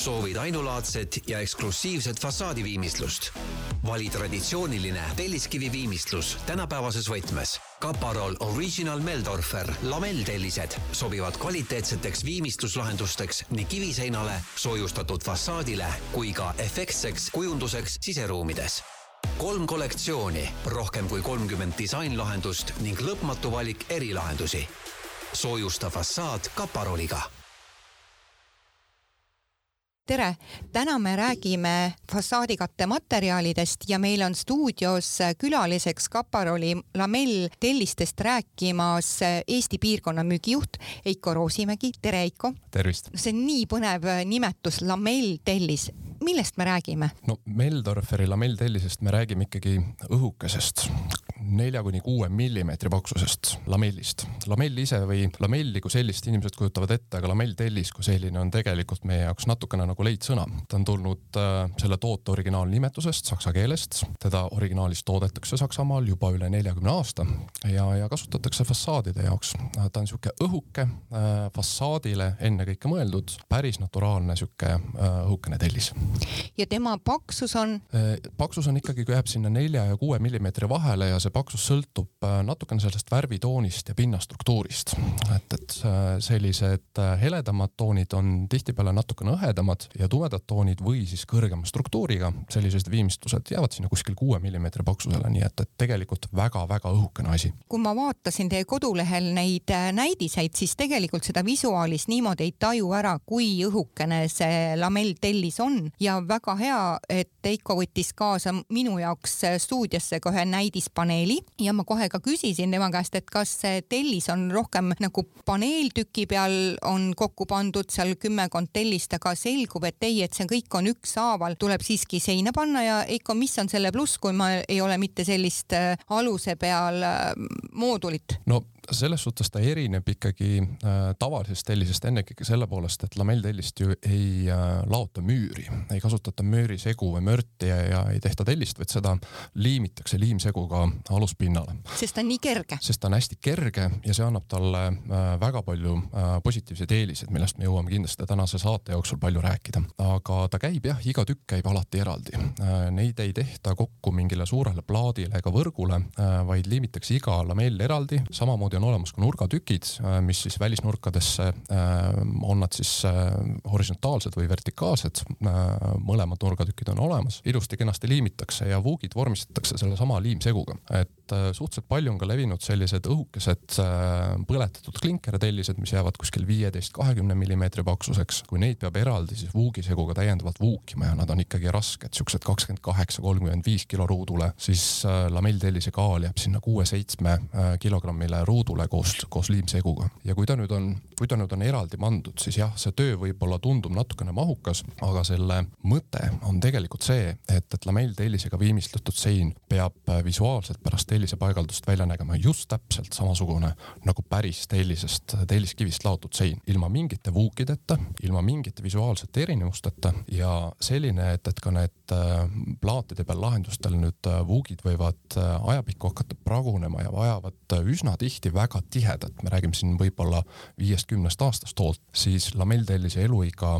soovid ainulaadset ja eksklusiivset fassaadiviimistlust? vali traditsiooniline telliskivi viimistlus tänapäevases võtmes. Kaparol Original Meldorfer lamelltellised sobivad kvaliteetseteks viimistluslahendusteks nii kiviseinale, soojustatud fassaadile kui ka efektseks kujunduseks siseruumides kolm kollektsiooni, rohkem kui kolmkümmend disainlahendust ning lõpmatu valik erilahendusi. soojusta fassaad Kaparoliga tere, täna me räägime fassaadikatte materjalidest ja meil on stuudios külaliseks Kaparoli lamell tellistest rääkimas Eesti piirkonna müügijuht Eiko Roosimägi, tere Eiko. tervist. see on nii põnev nimetus, lamell tellis, millest me räägime? no Meldorferi lamelltellisest me räägime ikkagi õhukesest, nelja kuni kuue millimeetri paksusest lamellist. lamell ise või lamelli kui sellist inimesed kujutavad ette, aga lamelltellis kui selline on tegelikult meie jaoks natukene nagu leidsõna. ta on tulnud äh, selle toote originaalnimetusest saksa keelest, teda originaalis toodetakse Saksamaal juba üle neljakümne aasta ja, ja kasutatakse fassaadide jaoks. ta on sihuke õhuke äh,, fassaadile ennekõike mõeldud, päris naturaalne sihuke äh, õhukene tellis. Ja tema paksus on? Äh, paksus on ikkagi, jääb sinna nelja ja kuue millimeetri vahele ja see paksus sõltub äh, natukene sellest värvitoonist ja pinnastruktuurist. et, et äh, sellised heledamad toonid on tihtipeale natukene õhedamad ja tumedad toonid või siis kõrgema struktuuriga sellised viimistlused jäävad sinna kuskil kuue millimeetri paksusele, nii et, et tegelikult väga-väga õhukene asi. kui ma vaatasin teie kodulehel neid näidiseid, siis tegelikult seda visuaalis niimoodi ei taju ära, kui õhukene see lamelltellis on ja väga hea, et Eiko võttis kaasa minu jaoks stuudiosse ka ühe näidispaneeli ja ma kohe ka küsisin tema käest, et kas see tellis on rohkem nagu paneeltüki peal on kokku pandud seal kümmekond tellist, aga selgub, et ei, et see kõik on ükshaaval, tuleb siiski seina panna ja Eiko, mis on selle pluss, kui ma ei ole mitte sellist äh, aluse peal äh, moodulit? no selles suhtes ta erineb ikkagi äh, tavalisest tellisest ennekõike selle poolest, et lamelltellist ju ei äh, laota müüri, ei kasutata müürisegu või mörti ja, ja ei tehta tellist, vaid seda liimitakse liimseguga aluspinnale. sest ta on nii kerge. sest ta on hästi kerge ja see annab talle äh, väga palju äh, positiivseid eeliseid, millest me jõuame kindlasti tänase saate jooksul palju rääkida. aga ta käib jah, iga tükk käib alati eraldi äh,. Neid ei tehta kokku mingile suurele plaadile ega võrgule äh,, vaid liimitakse iga lamell eraldi, samamoodi on olemas ka nurgatükid, äh, mis siis välisnurkadesse äh, on nad siis äh, horisontaalsed või vertikaalsed. mõlemad nurgatükid on olemas, ilusti-kenasti liimitakse ja vuugid vormistatakse sellesama liimseguga, et suhteliselt palju on ka levinud sellised õhukesed põletatud klinkertellised, mis jäävad kuskil viieteist, kahekümne millimeetri paksuseks. kui neid peab eraldi siis vuugiseguga täiendavalt vuukima ja nad on ikkagi rasked, siuksed kakskümmend kaheksa, kolmkümmend viis kilo ruudule, siis lamelltellise kaal jääb sinna kuue-seitsme kilogrammile ruudule koos, koos liimseguga. ja kui ta nüüd on, kui ta nüüd on eraldi pandud, siis jah, see töö võib-olla tundub natukene mahukas, aga selle mõte on tegelikult see, et, et lamelltellisega viimistletud sein peab visuaalselt pärast tellise paigaldust välja nägema just täpselt samasugune nagu päris tellisest, telliskivist laotud sein, ilma mingite vuukideta, ilma mingite visuaalsete erinevusteta ja selline, et, et ka need äh, plaatide peal lahendustel nüüd äh, vuugid võivad äh, ajapikku hakata pragunema ja vajavad üsna tihti väga tihedat, me räägime siin võib-olla viiest-kümnest aastast hoolt, siis lamelltellise eluiga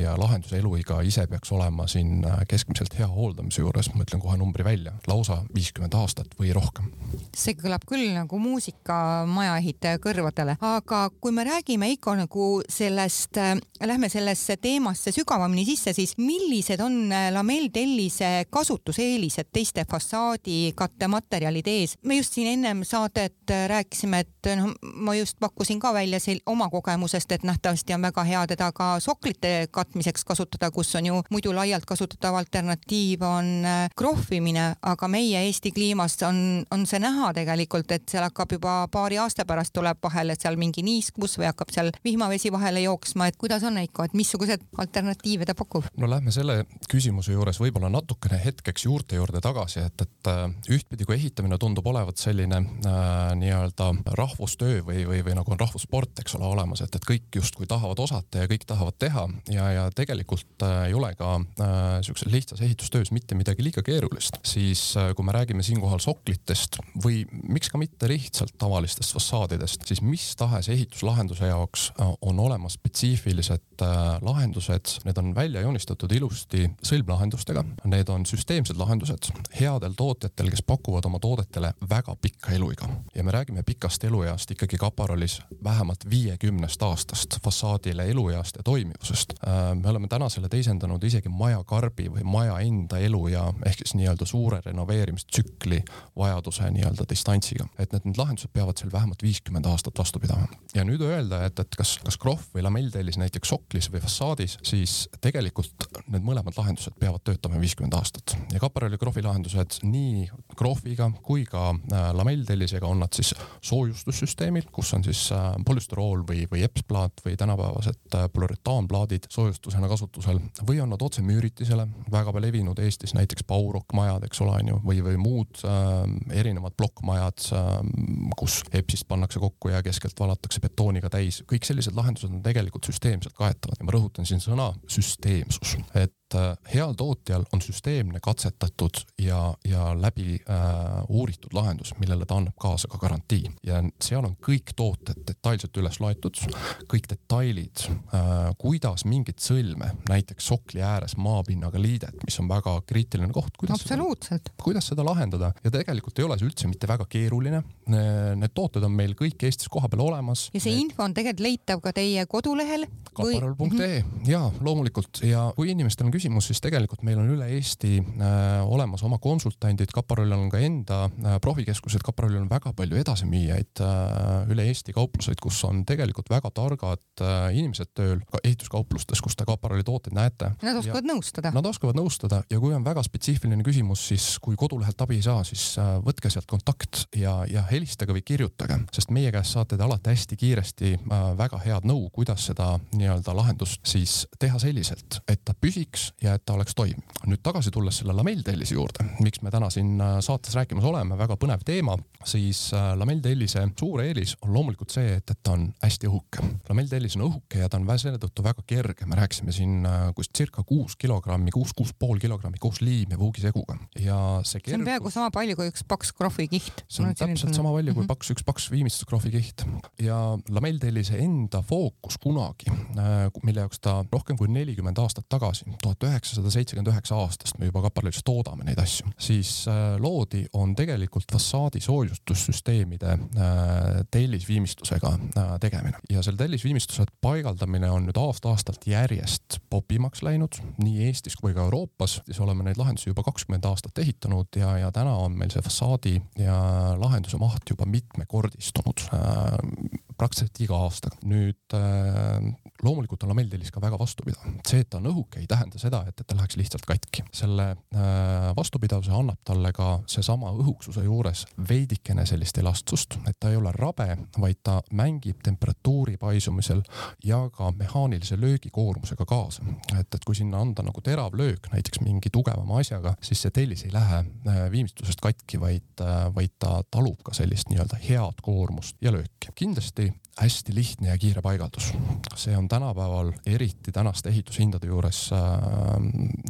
ja lahenduse eluiga ise peaks olema siin keskmiselt hea hooldamise juures, ma ütlen kohe numbri välja, lausa viiskümmend aastat või rohkem. see kõlab küll nagu muusika majaehitaja kõrvadele, aga kui me räägime Eiko nagu sellest äh,, lähme sellesse teemasse sügavamini sisse, siis millised on lamelltellise kasutuseelised teiste fassaadi kattematerjalide ees? me just siin ennem saadet rääkisime, et noh, ma just pakkusin ka välja sel-, oma kogemusest, et nähtavasti on väga hea teda ka soklite katmiseks kasutada, kus on ju muidu laialt kasutatav alternatiiv on krohvimine, aga meie Eesti kliimas on, on see näha tegelikult, et seal hakkab juba paari aasta pärast tuleb vahele seal mingi niiskus või hakkab seal vihmavesi vahele jooksma, et kuidas on Heiko, et missugused alternatiive ta pakub? no lähme selle küsimuse juures võib-olla natukene hetkeks juurte juurde tagasi, et, et ühtpidi, kui ehitamine tundub olevat selline äh, nii-öelda rahvustöö või, või, või nagu on rahvussport, eks ole, olemas, et, et kõik justkui tahavad osata ja kõik tahavad teha ja, ja tegelikult äh, ei ole ka äh, siukses lihtsas ehitustöös mitte midagi liiga keerulist, siis äh, kui me räägime siinkohal soklitest või miks ka mitte lihtsalt tavalistest fassaadidest, siis mis tahes ehituslahenduse jaoks äh, on olemas spetsiifilised äh, lahendused, need on välja joonistatud ilusti sõlmlahendustega, need on süsteemsed lahendused headel tootjatel, kes pakuvad oma toodetele väga pikka eluiga. Ja me räägime pikast elueast ikkagi kaparolis vähemalt viiekümnest aastast fassaadile elueast ja toimivusest. Äh, me oleme tänasele teisendanud isegi maja karbi või maja enda eluea ehk siis nii-öelda suure renoveerimistsükli vajaduse nii-öelda distantsiga, et need, need lahendused peavad seal vähemalt viiskümmend aastat vastu pidama. ja nüüd öelda, et, et kas, kas krohv või lamelltellis näiteks soklis või fassaadis, siis tegelikult need mõlemad lahendused peavad töötama viiskümmend aastat ja kaparoli krohvi lahendused nii krohviga kui ka äh, lamelltellisega on nad siis soojustussüsteemil, kus on siis äh, polüsterool või, või epsplaat või tänapäevased äh, polüretaanplaadid soojustusena kasutusel või on nad otse müüritisele, väga levinud Eestis näiteks paurokkmajad, eks ole, on ju, või, või muud äh, erinevad plokkmajad äh,, kus epsist pannakse kokku ja keskelt valatakse betooniga täis, kõik sellised lahendused on tegelikult süsteemselt kaetavad. Ja ma rõhutan siin sõna süsteemsus, et et äh, heal tootjal on süsteemne katsetatud ja, ja läbi äh, uuritud lahendus, millele ta annab kaasa ka garantii ja seal on kõik tooted detailselt üles loetud, kõik detailid äh,, kuidas mingit sõlme, näiteks sokli ääres maapinnaga liidet, mis on väga kriitiline koht, kuidas absoluutselt, kuidas seda lahendada. Ja tegelikult ei ole see üldse mitte väga keeruline. Need tooted on meil kõik Eestis kohapeal olemas. ja see info on tegelikult leitav ka teie kodulehel. kaparal.ee või... ja loomulikult. Ja kui inimestel on küsimus, siis tegelikult meil on üle Eesti äh, olemas oma konsultandid, Kaparolil on ka enda äh, profikeskused, Kaparolil on väga palju edasimüüjaid äh, üle Eesti kaupluseid, kus on tegelikult väga targad äh, inimesed tööl ka ehituskauplustes, kus te Kaparoli tooteid näete. Nad oskavad ja, nõustada. Nad oskavad nõustada ja kui on väga spetsiifiline küsimus, siis kui kodulehelt abi ei saa, siis äh, võtke sealt kontakt ja, ja helistage või kirjutage, sest meie käest saate te alati hästi kiiresti väga head nõu, kuidas seda nii-öelda lahendust siis teha selliselt, et ta püsiks ja et ta oleks toimiv. nüüd tagasi tulles selle lamelltellise juurde, miks me täna siin saates rääkimas oleme, väga põnev teema, siis äh, lamelltellise suur eelis on loomulikult see, et, et ta on hästi õhuke. lamelltellis on õhuke ja ta on selle tõttu väga kerge, me rääkisime siin äh, kus circa kuus kilogrammi, kuus, kuus pool kilogrammi koos liim ja vuugiseguga ja see kergus. see on peaaegu sama palju kui üks paks krohvikiht. see on täpselt sama palju kui mhm. paks, üks paks viimistluskrohvikiht ja lamelltellise enda fookus kunagi, mille jaoks ta rohkem kui nelikümmend aastat tagasi, tuhat üheksasada seitsekümmend üheksa aastast me juba Kaparlis toodame neid asju, siis äh, loodi, on tegelikult fassaadi soojustussüsteemide äh, tellisviimistlusega äh, tegemine ja selle tellisviimistluse paigaldamine on nüüd aasta-aastalt järjest popimaks läinud nii Eestis kui ka Euroopas, siis oleme neid lahendusi juba kakskümmend aastat ehitanud ja, ja täna on meil see fassaadi ja lahenduse maht juba mitmekordistunud praktiliselt iga aastaga. nüüd loomulikult on lamelltellis ka väga vastupidav, see, et ta on õhuke, ei tähenda seda, et, et ta läheks lihtsalt katki. selle äh, vastupidavuse annab talle ka seesama õhuksuse juures veidikene sellist elastsust, et ta ei ole rabe, vaid ta mängib temperatuuri paisumisel ja ka mehaanilise löögikoormusega kaasa. et, et kui sinna anda nagu terav löök näiteks mingi tugevama asjaga, siis see tellis ei lähe äh, viimistlusest katki, vaid, äh, vaid ta talub ka sellist nii-öelda head koormust ja lööki. kindlasti hästi lihtne ja kiire paigaldus. see on tänapäeval, eriti tänaste ehitushindade juures äh,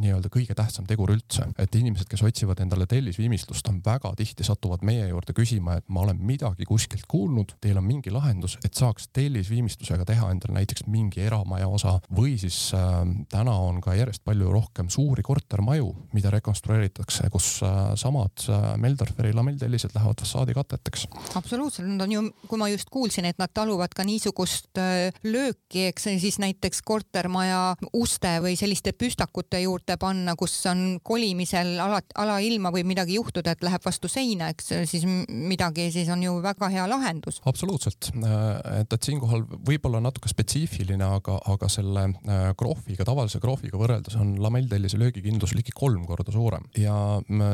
nii-öelda kõige tähtsam tegur üldse, et inimesed, kes otsivad endale tellisviimistlust, on väga tihti satuvad meie juurde küsima, et ma olen midagi kuskilt kuulnud, teil on mingi lahendus, et saaks tellisviimistlusega teha endale näiteks mingi eramaja osa või siis äh, täna on ka järjest palju rohkem suuri kortermaju, mida rekonstrueeritakse, kus äh, samad äh, Meldorferi lamelltellised lähevad fassaadikateteks. absoluutselt, nad on ju, kui ma just kuulsin, et nad taluvad ka niisugust äh, lööki, eks siis näiteks kortermaja uste või selliste püstakute juurde panna, kus on kolimisel ala, alailma võib midagi juhtuda, et läheb vastu seina, eks siis midagi, siis on ju väga hea lahendus. absoluutselt, äh, et, et siinkohal võib-olla natuke spetsiifiline, aga, aga selle äh, krohviga, tavalise krohviga võrreldes on lamelltellise löögikindlus ligi kolm korda suurem ja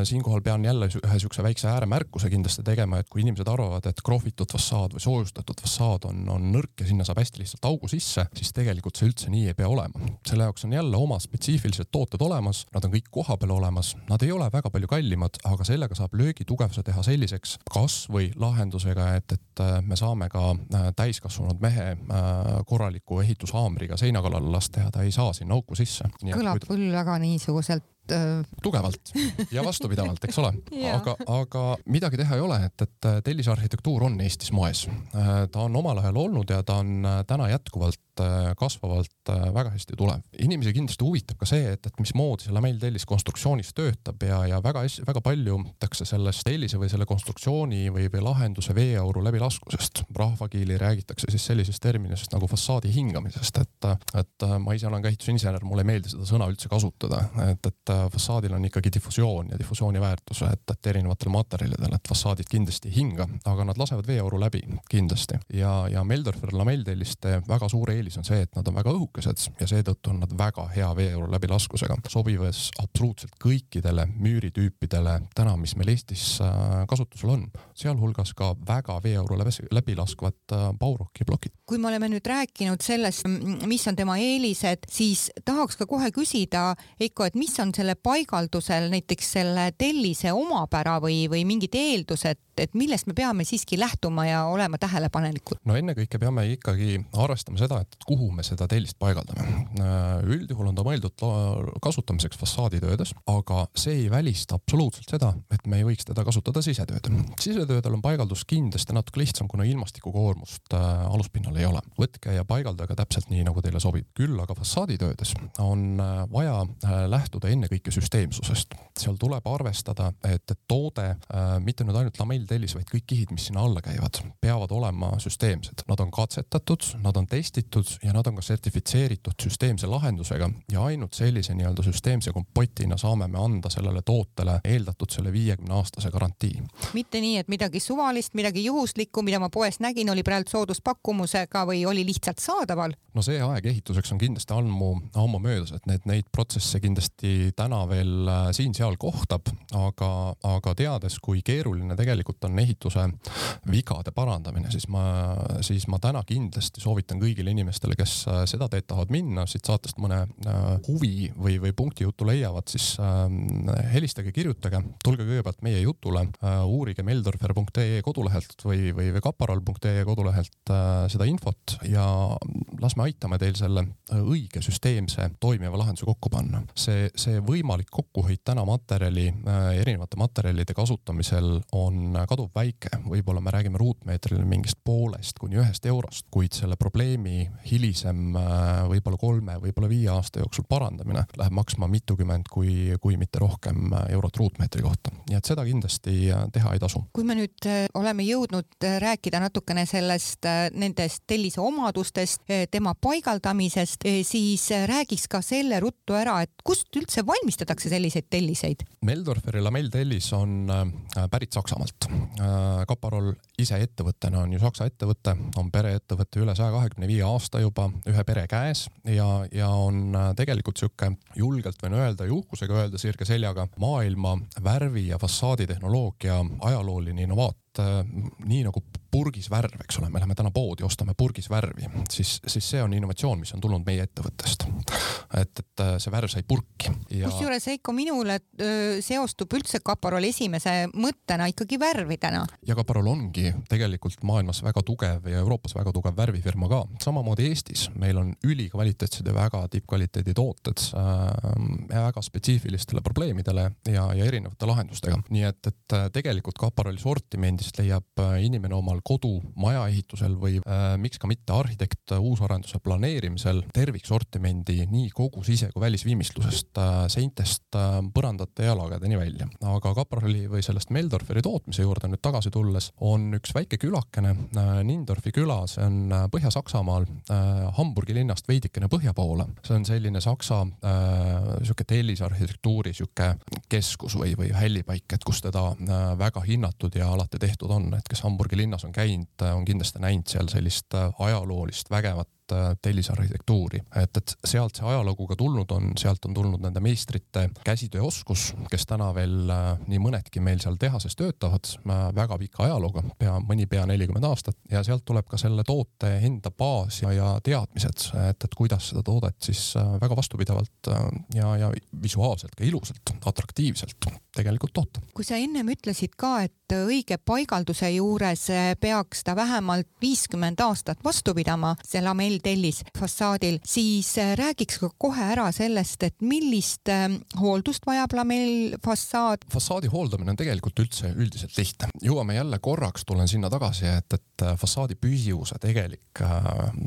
siinkohal pean jälle ühe siukse väikse ääremärkuse kindlasti tegema, et kui inimesed arvavad, et krohvitud fassaad või soojustatud fassaad on, on nõrk ja sinna saab hästi lihtsalt augu sisse, siis tegelikult see üldse nii ei pea olema. selle jaoks on jälle oma spetsiifilised tooted olemas, nad on kõik kohapeal olemas, nad ei ole väga palju kallimad, aga sellega saab löögitugevuse teha selliseks kasvõi lahenduse lahendusega, et, et me saame ka täiskasvanud mehe korraliku ehitushaamriga seina kallale lasta ja ta ei saa sinna auku sisse. kõlab küll väga niisuguselt äh, tugevalt ja vastupidavalt, eks ole aga, aga midagi teha ei ole, et, et tellisarhitektuur on Eestis moes. ta on omal ajal olnud ja ta on täna jätkuvalt Äh, kasvavalt äh, väga hästi tulev. inimesi kindlasti huvitab ka see, et, et mismoodi see lamelltellis konstruktsioonis töötab ja, ja väga väga palju tehakse sellest tellise või selle konstruktsiooni või, või lahenduse veeauru läbilaskusest. rahvakiili räägitakse siis sellisest terminist nagu fassaadi hingamisest, et, et äh, ma ise olen ka ehitusinsener, mulle ei meeldi seda sõna üldse kasutada, et, et fassaadil on ikkagi difusioon ja difusiooni väärtus, et, et erinevatel materjalidel, et fassaadid kindlasti ei hinga, aga nad lasevad veeauru läbi kindlasti ja, ja Meldorfer lamelltelliste väga suur eelis on see, et nad on väga õhukesed ja seetõttu on nad väga hea veeauru läbilaskusega, sobivas absoluutselt kõikidele müüritüüpidele täna, mis meil Eestis äh, kasutusel on, sealhulgas ka väga veeauru läbilaskvad äh, Bauroki plokid. kui me oleme nüüd rääkinud sellest, mis on tema eelised, siis tahaks ka kohe küsida, Eiko, et mis on selle paigaldusel näiteks selle tellise omapära või, või mingid eeldused, et millest me peame siiski lähtuma ja olema tähelepanelikud? no ennekõike peame ikkagi arvestama seda, et kuhu me seda tellist paigaldame. üldjuhul on ta mõeldud kasutamiseks fassaaditöödes, aga see ei välista absoluutselt seda, et me ei võiks teda kasutada sisetöödel. sisetöödel on paigaldus kindlasti natuke lihtsam, kuna ilmastikukoormust äh, aluspinnal ei ole. võtke ja paigaldage täpselt nii, nagu teile sobib. küll aga fassaaditöödes on äh, vaja äh, lähtuda ennekõike süsteemsusest. seal tuleb arvestada, et, toode, mitte nüüd ainult lamell tellis, vaid kõik kihid, mis sinna alla käivad, peavad olema süsteemsed. Nad on katsetatud, nad on testitud ja nad on ka sertifitseeritud süsteemse lahendusega ja ainult sellise nii-öelda süsteemse kompotina saame me anda sellele tootele eeldatud selle viiekümne aastase garantii. mitte nii, et midagi suvalist, midagi juhuslikku, mida ma poes nägin, oli praegu sooduspakkumusega või oli lihtsalt saadaval? no see aeg ehituseks on kindlasti ammu, ammu möödas, et need, neid protsesse kindlasti täna veel äh, siin-seal kohtab, aga, aga teades, kui keeruline tegelikult on ehituse vigade parandamine, siis ma, siis ma täna kindlasti soovitan kõigile inimestele, kes äh, seda teed tahavad minna, siit saatest mõne äh, huvi või, või punkti jutu leiavad, siis äh, helistage, kirjutage, tulge kõigepealt meie jutule, uurige meldorfer.ee kodulehelt või, või, või kaparal.ee kodulehelt seda infot ja las me aitame teil selle õige süsteemse toimiva lahenduse kokku panna. see, see võimalik kokkuhoid täna materjali, erinevate materjalide kasutamisel on kaduvväike, võib-olla me räägime ruutmeetril mingist poolest kuni ühest eurost, kuid selle probleemi hilisem äh, võib-olla kolme, võib-olla viie aasta jooksul parandamine läheb maksma mitukümmend, kui, kui mitte rohkem äh, eurot ruutmeetri kohta. nii et seda kindlasti äh, teha ei tasu. kui me nüüd oleme jõudnud rääkida natukene sellest, nendest tellise omadustest, tema paigaldamisest, siis räägiks ka selle ruttu ära, et kust üldse valmistatakse selliseid telliseid? Meldorferi lamelltellis on pärit Saksamaalt Äh, Kaparol ise ettevõttena on ju Saksa ettevõte, on pereettevõte üle saja kahekümne viie aasta juba ühe pere käes ja, ja on äh, tegelikult sihuke julgelt võin öelda ja uhkusega öelda sirge seljaga maailma värvi ja fassaaditehnoloogia ajalooline innovaat äh, nii nagu purgis värv, eks ole, me läheme täna poodi, ostame purgis värvi, siis, siis see on innovatsioon, mis on tulnud meie ettevõttest. et, et äh, see värv sai purki ja.... kusjuures Heiko, minule öö, seostub üldse Kaparol esimese mõttena ikkagi värvidena. ja Kaparol ongi tegelikult maailmas väga tugev ja Euroopas väga tugev värvifirma ka, samamoodi Eestis, meil on ülikvaliteetsed ja väga tippkvaliteedi tooted äh, väga spetsiifilistele probleemidele ja, ja erinevate lahendustega, nii et, et äh, tegelikult Kaparoli sortimendist leiab äh, inimene omal kodu, majaehitusel või äh, miks ka mitte arhitekt uusarenduse planeerimisel terviksortimendi nii kogu sise- kui välisviimistlusest äh,, seintest äh, põrandate ja lagedeni välja. aga Kaprali või sellest Meldorferi tootmise juurde nüüd tagasi tulles on üks väike külakene äh,, Nindorfi küla, see on äh, Põhja-Saksamaal äh, Hamburgi linnast veidikene põhja poole. see on selline Saksa äh, sihuke tellisarhitektuuri sihuke keskus või, või hällipaik, et kus teda äh, väga hinnatud ja alati tehtud on, et kes Hamburgi linnas on käinud, on kindlasti näinud seal sellist äh, ajaloolist vägevat tellisarhitektuuri, et, et sealt see ajalugu ka tulnud on, sealt on tulnud nende meistrite käsitööoskus, kes täna veel nii mõnedki meil seal tehases töötavad, väga pika ajalooga, pea, mõni pea nelikümmend aastat. Ja sealt tuleb ka selle toote enda baas ja, ja teadmised, et, et kuidas seda toodet siis väga vastupidavalt ja, ja visuaalselt ka ilusalt, atraktiivselt tegelikult toota. kui sa ennem ütlesid ka, et õige paigalduse juures peaks ta vähemalt viiskümmend aastat vastu pidama, see lamelltellis fassaadil, siis räägiks ka kohe ära sellest, et millist ähm, hooldust vajab lamellfassaad. fassaadi hooldamine on tegelikult üldse üldiselt lihtne. jõuame jälle korraks, tulen sinna tagasi, et, et fassaadi püsivuse tegelik äh,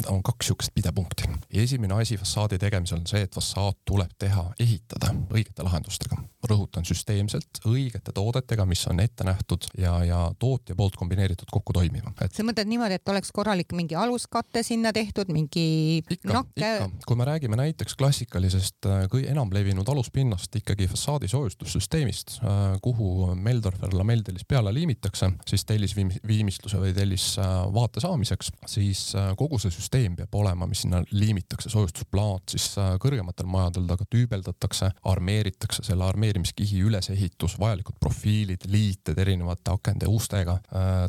on kaks niisugust pidepunkti. esimene asi fassaadi tegemisel on see, et fassaad tuleb teha, ehitada õigete lahendustega. rõhutan süsteemselt õigete toodetega, mis on ette nähtud ja, ja tootja poolt kombineeritud kokku toimima et.... sa mõtled niimoodi, et oleks korralik mingi aluskate sinna tehtud, mingi ikka, nakke? kui me räägime näiteks klassikalisest äh, kõige enam levinud aluspinnast ikkagi fassaadi soojustussüsteemist, äh, kuhu Meldorfer lamelltellis peale liimitakse, siis tellisviimistluse või tellisvaate saamiseks, siis äh, kogu see süsteem peab olema, mis sinna liimitakse, soojustusplaat siis kõrgematel majadel taga tüübeldatakse, armeeritakse selle armeerimiskihi ülesehitus, vajalikud profiilid, liited erinevate akende ustega,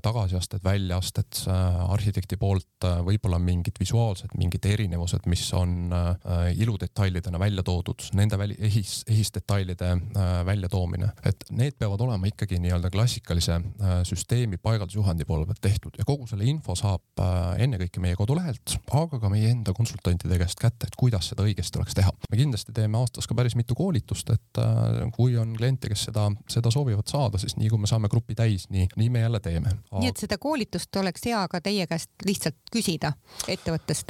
tagasiasted, väljaasted arhitekti poolt, võib-olla mingid visuaalsed, mingid erinevused, mis on iludetailidena välja toodud, nende väli, ehis, ehisdetailide väljatoomine, et need peavad olema ikkagi nii-öelda klassikalise süsteemi paigaldusjuhendi poole pealt tehtud ja kogu selle info saab ennekõike meie kodulehelt, aga ka meie enda konsultantide käest kätte, et kuidas seda õigesti tuleks teha. me kindlasti teeme aastas ka päris mitu koolitust, et kui on kliente, kes seda, seda soovivad saada, siis nii kui me saame grupi täis, nii, nii me jälle teeme aga.... nii et seda koolitust oleks hea ka teie käest lihtsalt küsida ettevõttest?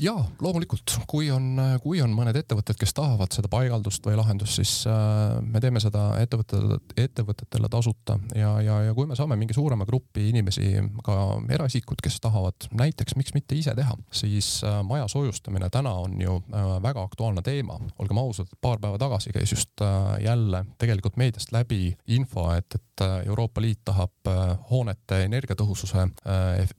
ja loomulikult, kui on, kui on mõned ettevõtted, kes tahavad seda paigaldust või lahendust, siis äh, me teeme seda ettevõtetele, ettevõtetele tasuta. Ja, ja, ja kui me saame mingi suurema grupi inimesi, ka eraisikud, kes tahavad näiteks, miks mitte ise teha, siis äh, maja soojustamine täna on ju äh, väga aktuaalne teema. olgem ausad, paar päeva tagasi käis just jälle tegelikult meediast läbi info, et, et Euroopa Liit tahab hoonete energiatõhususe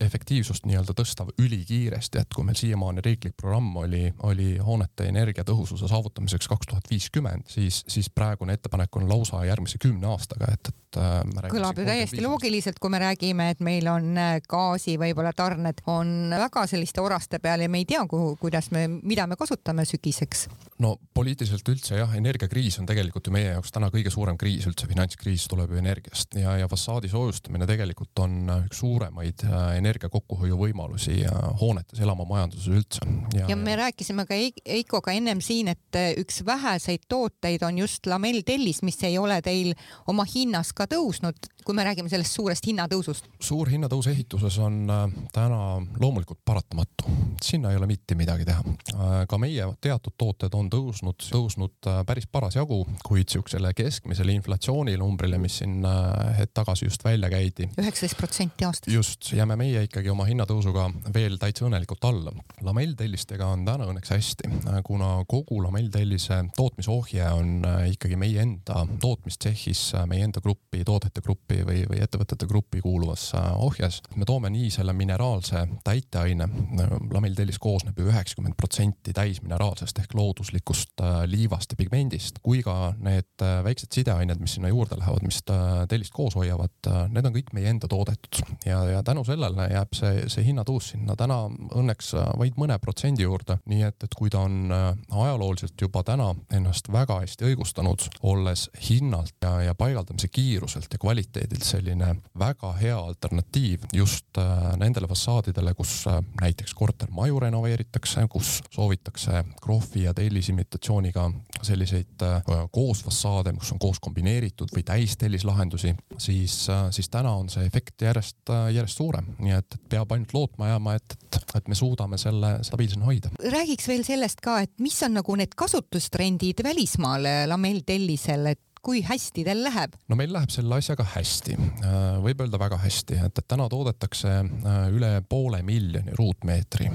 efektiivsust nii-öelda tõsta ülikiiresti, et kui meil siiamaani tänane riiklik programm oli, oli hoonete energiatõhususe saavutamiseks kaks tuhat viiskümmend, siis, siis praegune ettepanek on lausa järgmise kümne aastaga, et, et äh,. kõlab ju täiesti loogiliselt, kui me räägime, et meil on äh, gaasi võib-olla tarned on väga selliste oraste peal ja me ei tea, kuhu, kuidas me, mida me kasutame sügiseks. no poliitiliselt üldse jah, energiakriis on tegelikult ju meie jaoks täna kõige suurem kriis üldse, finantskriis tuleb ju energiast ja, ja fassaadi soojustamine tegelikult on üks suuremaid äh, energia kokkuhoiu võimalusi hoonetes, elamajanduses üldse üldse. ja, ja me ja... rääkisime ka Eikoga ennem siin, et äh, üks väheseid tooteid on just lamelltellis, mis ei ole teil oma hinnas ka tõusnud, kui me räägime sellest suurest hinnatõusust. suur hinnatõus ehituses on äh, täna loomulikult paratamatu, sinna ei ole mitte midagi teha. Äh, ka meie teatud tooted on tõusnud, tõusnud päris parasjagu, kuid siuksele keskmisele inflatsiooninumbrile, mis siin hetk tagasi just välja käidi. üheksateist protsenti aastas. just, jääme meie ikkagi oma hinnatõusuga veel täitsa õnnelikult alla lamelltellistega on täna õnneks hästi, kuna kogu lamelltellise tootmisohje on äh, ikkagi meie enda tootmistsehhis, äh, meie enda gruppi, toodete gruppi või, või ettevõtete gruppi kuuluvas äh, ohjes. me toome nii selle mineraalse täiteaine, lamelltellis koosneb ju üheksakümmend protsenti täismineraalsest ehk looduslikust liivast ja pigmendist, kui ka need väiksed sideained, mis sinna juurde lähevad, mis tellist koos hoiavad, need on kõik meie enda toodetud ja, ja tänu sellele jääb see, see hinnatõus sinna täna õnneks vaid mõne protsendi juurde, nii et, et kui ta on äh, ajalooliselt juba täna ennast väga hästi õigustanud, olles hinnalt ja, ja paigaldamise kiiruselt ja kvaliteedilt selline väga hea alternatiiv just äh, nendele fassaadidele, kus äh, näiteks kortermaju renoveeritakse, kus soovitakse krohvi ja tellisimitatsiooniga selliseid koos fassaade, kus on koos kombineeritud või täistellislahendusi, siis, siis täna on see efekt järjest, järjest suurem, nii et peab ainult lootma jääma, et, et, et me suudame selle stabiilsena hoida. räägiks veel sellest ka, et mis on nagu need kasutustrendid välismaal lamelltellisel, et kui hästi teil läheb? no meil läheb selle asjaga hästi, võib öelda väga hästi, et, et täna toodetakse üle poole miljoni ruutmeetri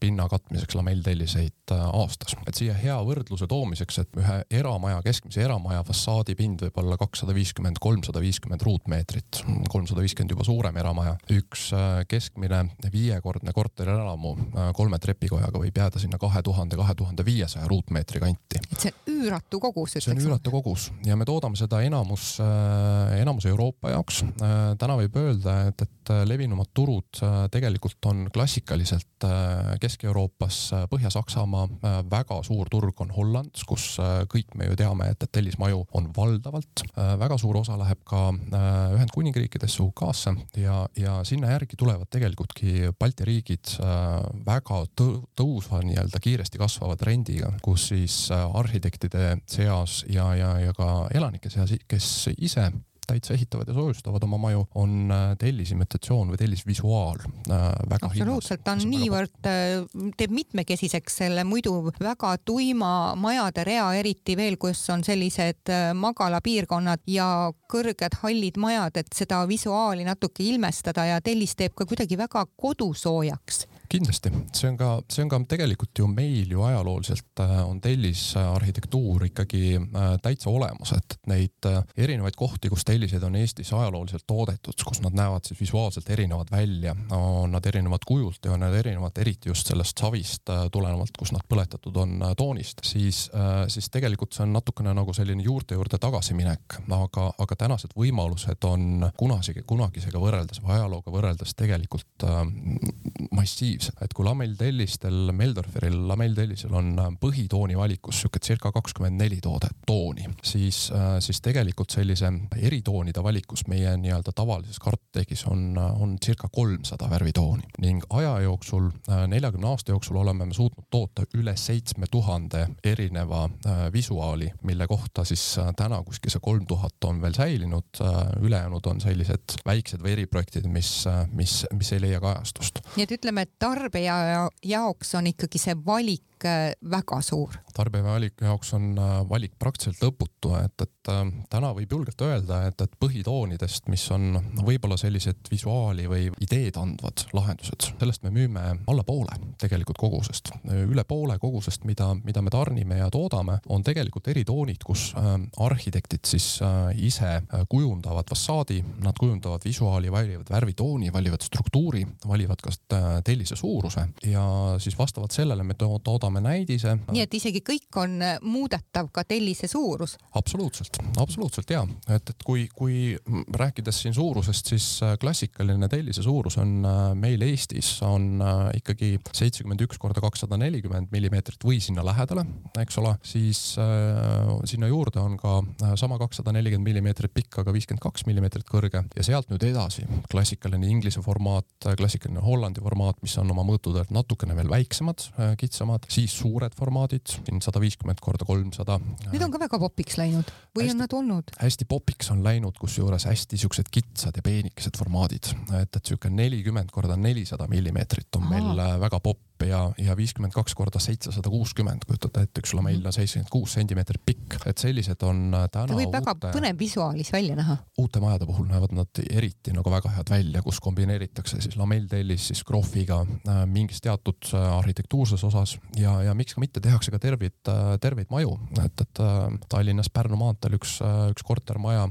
pinna katmiseks lamelltelliseid aastas. et siia hea võrdluse toomiseks, et ühe eramaja, keskmise eramaja fassaadipind võib olla kakssada viiskümmend, kolmsada viiskümmend ruutmeetrit, kolmsada viiskümmend juba suurem eramaja. üks keskmine viiekordne korterelamu kolme trepikojaga võib jääda sinna kahe tuhande, kahe tuhande viiesaja ruutmeetri kanti. et see on üüratu kogus, ütleks. see on üüratu kogus ja me toodame seda enamus, äh, enamus Euroopa jaoks. Äh, täna võib öelda, et, et levinumad turud äh, tegelikult on klassikaliselt Kesk-Euroopas, Põhja-Saksamaa, väga suur turg on Holland, kus kõik me ju teame, et, et tellismaju on valdavalt. väga suur osa läheb ka Ühendkuningriikidesse, UK-sse ja, ja sinna järgi tulevad tegelikultki Balti riigid väga tõusva nii-öelda kiiresti kasvava trendiga, kus siis arhitektide seas ja, ja, ja ka elanike seas, kes ise täitsa ehitavad ja soojustavad oma maju, on äh, tellisimitatsioon või tellisvisuaal äh, väga absoluutselt, ta on niivõrd, äh, teeb mitmekesiseks selle muidu väga tuima majade rea, eriti veel, kus on sellised magalapiirkonnad ja kõrged hallid majad, et seda visuaali natuke ilmestada ja tellis teeb ka kuidagi väga kodusoojaks kindlasti, see on ka, see on ka tegelikult ju meil ju ajalooliselt äh, on tellisarhitektuur ikkagi äh, täitsa olemas, et neid äh, erinevaid kohti, kus telliseid on Eestis ajalooliselt toodetud, kus nad näevad siis visuaalselt erinevad välja, on nad erinevad kujult ja nad erinevad eriti just sellest savist tulenevalt, kus nad põletatud on toonist, siis, siis tegelikult see on natukene nagu selline juurte juurde tagasiminek, aga, aga tänased võimalused on kunagi, kunagisega võrreldes või ajalooga võrreldes tegelikult massiivsed aktiivsed, et kui lamelltellistel, Meldorferil lamelltellisel on äh, põhitooni valikus sihuke circa kakskümmend neli toodet, tooni, siis, äh, siis tegelikult sellise eritoonide valikus meie nii-öelda tavalises karttegis on, äh, on circa kolmsada värvitooni ning aja jooksul, neljakümne aasta jooksul oleme me suutnud toota üle seitsme tuhande erineva visuaali, mille kohta siis täna kuskil see kolm tuhat on veel säilinud, ülejäänud on sellised väiksed või eriprojektid, mis, mis, mis ei leia kajastust. nii et ütleme, et tarbija jaoks on ikkagi see valik väga suur. tarbija valiku jaoks on äh, valik praktiliselt lõputu, et, et äh, täna võib julgelt öelda, et, et põhitoonidest, mis on võib-olla sellised visuaali või ideed andvad lahendused, sellest me müüme alla poole tegelikult kogusest. üle poole kogusest, mida, mida me tarnime ja toodame, on tegelikult eritoonid, kus arhitektid siis ise kujundavad fassaadi, nad kujundavad visuaali, valivad värvitooni, valivad struktuuri, valivad kas tellise suuruse ja siis vastavalt sellele me toodame näidise. nii et isegi kõik on äh, muudetav, ka tellise suurus? absoluutselt, absoluutselt ja, et, et kui, kui rääkides siin suurusest, siis äh, klassikaline tellise suurus on äh, meil Eestis on ikkagi seitsekümmend üks korda kakssada nelikümmend millimeetrit või sinna lähedale, eks ole, siis äh, sinna juurde on ka sama kakssada nelikümmend millimeetrit pikk, aga viiskümmend kaks millimeetrit kõrge ja sealt nüüd edasi klassikaline Inglise formaat, klassikaline Hollandi formaat, mis on oma mõõtudelt natukene veel väiksemad, kitsamad, siis suured formaadid, siin sada viiskümmend korda kolmsada. Need on ka väga popiks läinud või hästi, on nad olnud? hästi popiks on läinud, kusjuures hästi siuksed kitsad ja peenikesed formaadid, et, et sihuke nelikümmend korda nelisada millimeetrit on Aha. meil äh, väga popp ja, ja viiskümmend kaks korda seitsesada kuuskümmend, kujutate ette, üks lamell on seitsekümmend kuus sentimeetrit pikk, et sellised on äh, täna. ta võib uute, väga põnev visuaalis välja näha. uute majade puhul näevad nad eriti nagu väga head välja, kus kombineeritakse siis lamelltellis siis krohviga äh, mingis teatud äh, arhitektuurses osas ja, ja miks ka mitte, tehakse ka terveid, terveid maju, et, et Tallinnas Pärnu maanteel üks, üks kortermaja,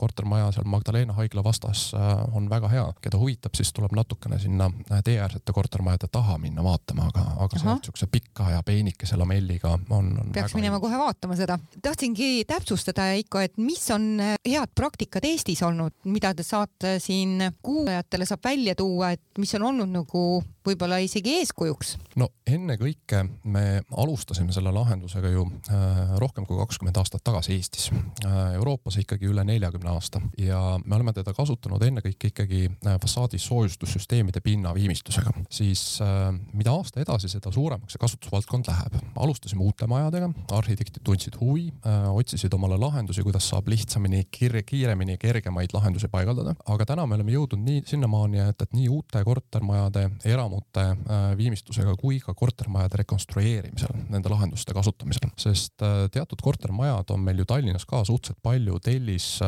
kortermaja seal Magdalena haigla vastas on väga hea, keda huvitab, siis tuleb natukene sinna teeäärsete kortermajade taha minna vaatama, aga, aga sealt siukse pika ja peenikese lamelliga on, on. peaks minema ilus. kohe vaatama seda. tahtsingi täpsustada, Eiko, et mis on head praktikad Eestis olnud, mida te saate siin kuulajatele saab välja tuua, et mis on olnud nagu võib-olla isegi eeskujuks? no ennekõike me alustasime selle lahendusega ju äh, rohkem kui kakskümmend aastat tagasi Eestis äh,. Euroopas ikkagi üle neljakümne aasta ja me oleme teda kasutanud ennekõike ikkagi äh, fassaadi soojustussüsteemide pinna viimistlusega, siis äh, mida aasta edasi, seda suuremaks see kasutusvaldkond läheb. alustasime uute majadega, arhitektid tundsid huvi äh,, otsisid omale lahendusi, kuidas saab lihtsamini, kiiremini, kergemaid lahendusi paigaldada, aga täna me oleme jõudnud nii sinnamaani, et, et nii uute kortermajade, era elamute viimistlusega kui ka kortermajade rekonstrueerimisel, nende lahenduste kasutamisel, sest teatud kortermajad on meil ju Tallinnas ka suhteliselt palju tellis,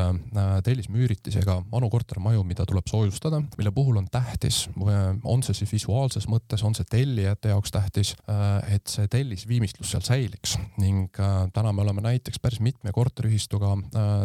tellismüüritisega vanu kortermaju, mida tuleb soojustada, mille puhul on tähtis, on see siis visuaalses mõttes, on see tellijate jaoks tähtis, et see tellisviimistlus seal säiliks. Ning täna me oleme näiteks päris mitme korteriühistuga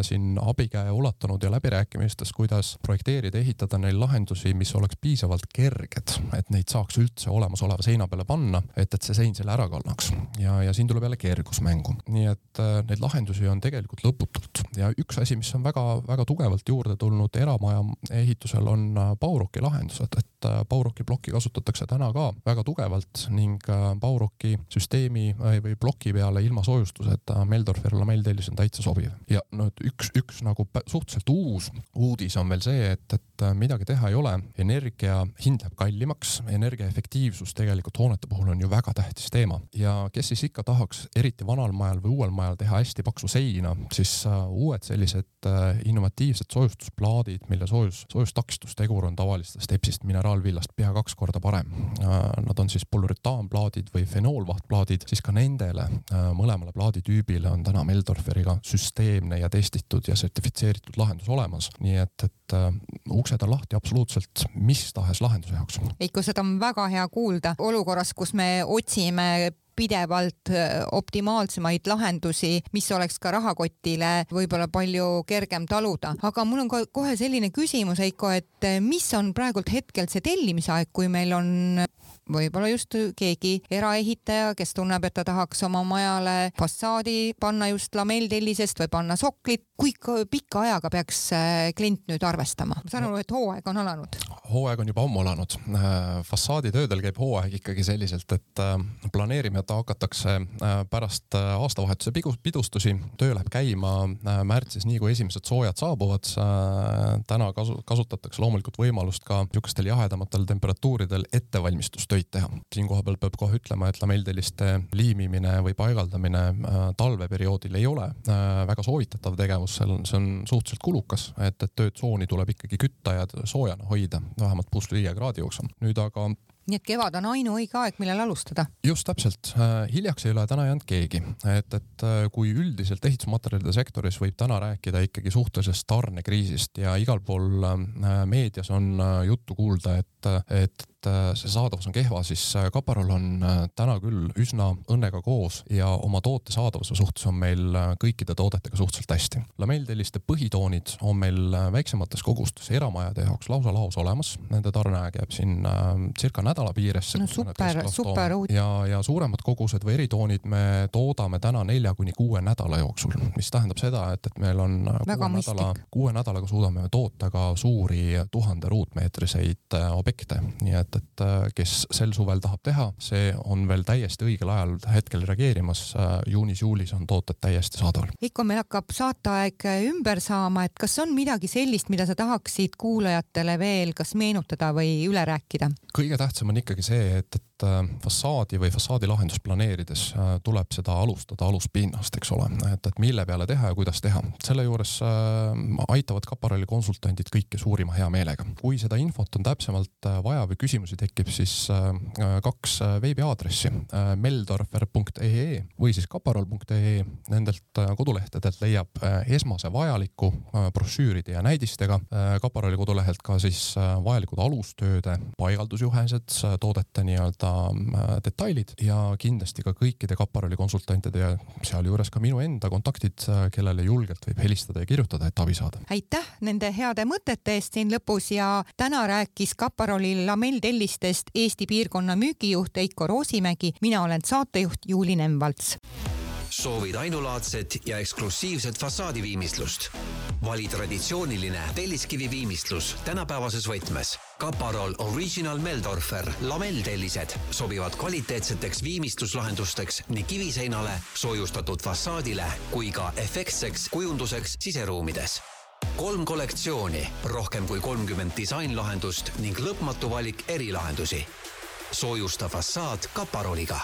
siin abikäe ulatanud ja läbirääkimistes, kuidas projekteerida, ehitada neil lahendusi, mis oleks piisavalt kerged, et neid saaks üldse olemasoleva seina peale panna, et, et see sein selle ära kannaks. ja, ja siin tuleb jälle kergus mängu. nii et äh, neid lahendusi on tegelikult lõputult ja üks asi, mis on väga-väga tugevalt juurde tulnud eramaja ehitusel, on äh, Bauroki lahendused, et äh, Bauroki plokki kasutatakse täna ka väga tugevalt ning äh, Bauroki süsteemi äh, või ploki peale ilma soojustuseta Meldorfi lamelltellis on täitsa sobiv. ja no üks, üks nagu suhteliselt uus uudis on veel see, et, et et äh, midagi teha ei ole, energia hind läheb kallimaks, energiaefektiivsus tegelikult hoonete puhul on ju väga tähtis teema. Ja kes siis ikka tahaks eriti vanal majal või uuel majal teha hästi paksu seina, siis äh, uued sellised äh, innovatiivsed soojustusplaadid, mille soojus, soojustakistustegur on tavalistest EPS-ist mineraalvillast pea kaks korda parem. Nad on siis polürütaanplaadid või fenoolvahtplaadid, siis ka nendele mõlemale plaaditüübile on täna Meldorferiga süsteemne ja testitud ja sertifitseeritud lahendus olemas, nii et, et uksed on lahti absoluutselt mis tahes lahenduse jaoks. Veiko, seda on väga hea kuulda olukorras, kus me otsime pidevalt optimaalsemaid lahendusi, mis oleks ka rahakotile võib-olla palju kergem taluda. aga mul on ka kohe selline küsimus, Heiko, et mis on praegult hetkel see tellimisaeg, kui meil on võib-olla just keegi eraehitaja, kes tunneb, et ta tahaks oma majale fassaadi panna just lamelltellisest või panna soklit. kui pika ajaga peaks äh, klient nüüd arvestama? ma saan aru, et hooaeg on alanud. hooaeg on juba ammu alanud. Äh, fassaaditöödel käib hooaeg ikkagi selliselt, et äh, planeerima hakatakse pärast aastavahetuse pidustusi. töö läheb käima märtsis, nii kui esimesed soojad saabuvad. täna kasu, kasutatakse loomulikult võimalust ka niisugustel jahedamatel temperatuuridel ettevalmistustöö töid teha. siinkohal peab kohe ütlema, et lamelltelliste liimimine või paigaldamine äh, talveperioodil ei ole äh, väga soovitatav tegevus, see on, see on suhteliselt kulukas, et, et töötsooni tuleb ikkagi kütta ja soojana hoida vähemalt pluss viie kraadi jooksul. nüüd aga nii et kevad on ainuõige aeg, millal alustada. just täpselt, äh, hiljaks ei ole täna jäänud keegi, et, et kui üldiselt ehitusmaterjalide sektoris võib täna rääkida ikkagi suhtelisest tarnekriisist ja igal pool meedias on juttu kuulda, et, et see saadavus on kehva, siis äh, Kaparol on äh, täna küll üsna õnnega koos ja oma toote saadavuse suhtes on meil kõikide toodetega suhteliselt hästi. lamelltelliste põhitoonid on meil väiksemates kogustes eramajade jaoks lausa laos olemas, nende tarneaeg jääb siin circa nädala piiresse. no super, super uudis. ja, ja suuremad kogused või eritoonid me toodame täna nelja kuni kuue nädala jooksul, mis tähendab seda, et, et meil on Väga kuue nädala, kuue nädalaga suudame toota ka suuri tuhande ruutmeetriseid objekte, nii et et, et äh, kes sel suvel tahab teha, see on veel täiesti õigel ajal hetkel reageerimas. Äh, juunis-juulis on tooted täiesti saadaval. Heiko, meil hakkab saateaeg ümber saama, et kas on midagi sellist, mida sa tahaksid kuulajatele veel kas meenutada või üle rääkida? kõige tähtsam on ikkagi see, et, et et äh, fassaadi või fassaadilahendust planeerides äh, tuleb seda alustada aluspinnast, eks ole, et, et mille peale teha ja kuidas teha. selle juures äh, aitavad kaparalli konsultandid kõike suurima heameelega. kui seda infot on täpsemalt vaja või küsimusi tekib, siis kaks veebiaadressi meldorfer.ee või siis kaparal.ee. Nendelt kodulehtedelt leiab esmase vajaliku brošüüride ja näidistega. kaparalli kodulehelt ka siis vajalikud alustööde paigaldusjuhendid, toodete nii-öelda nii-öelda äh, detailid ja kindlasti ka kõikide kaparalli konsultantide ja sealjuures ka minu enda kontaktid, äh, kellele julgelt võib helistada ja kirjutada, et abi saada. aitäh nende heade mõtete eest siin lõpus ja täna rääkis kaparalli lamelltellistest Eesti piirkonna müügijuht Eiko Roosimägi, mina olen saatejuht Juuli Nemvalts soovid ainulaadset ja eksklusiivset fassaadiviimistlust? vali traditsiooniline telliskivi viimistlus tänapäevases võtmes. Kaparol Original Meldorfer lamelltellised sobivad kvaliteetseteks viimistluslahendusteks nii kiviseinale, soojustatud fassaadile kui ka efektseks kujunduseks siseruumides kolm kollektsiooni, rohkem kui kolmkümmend disainlahendust ning lõpmatu valik erilahendusi. soojusta fassaad Kaparoliga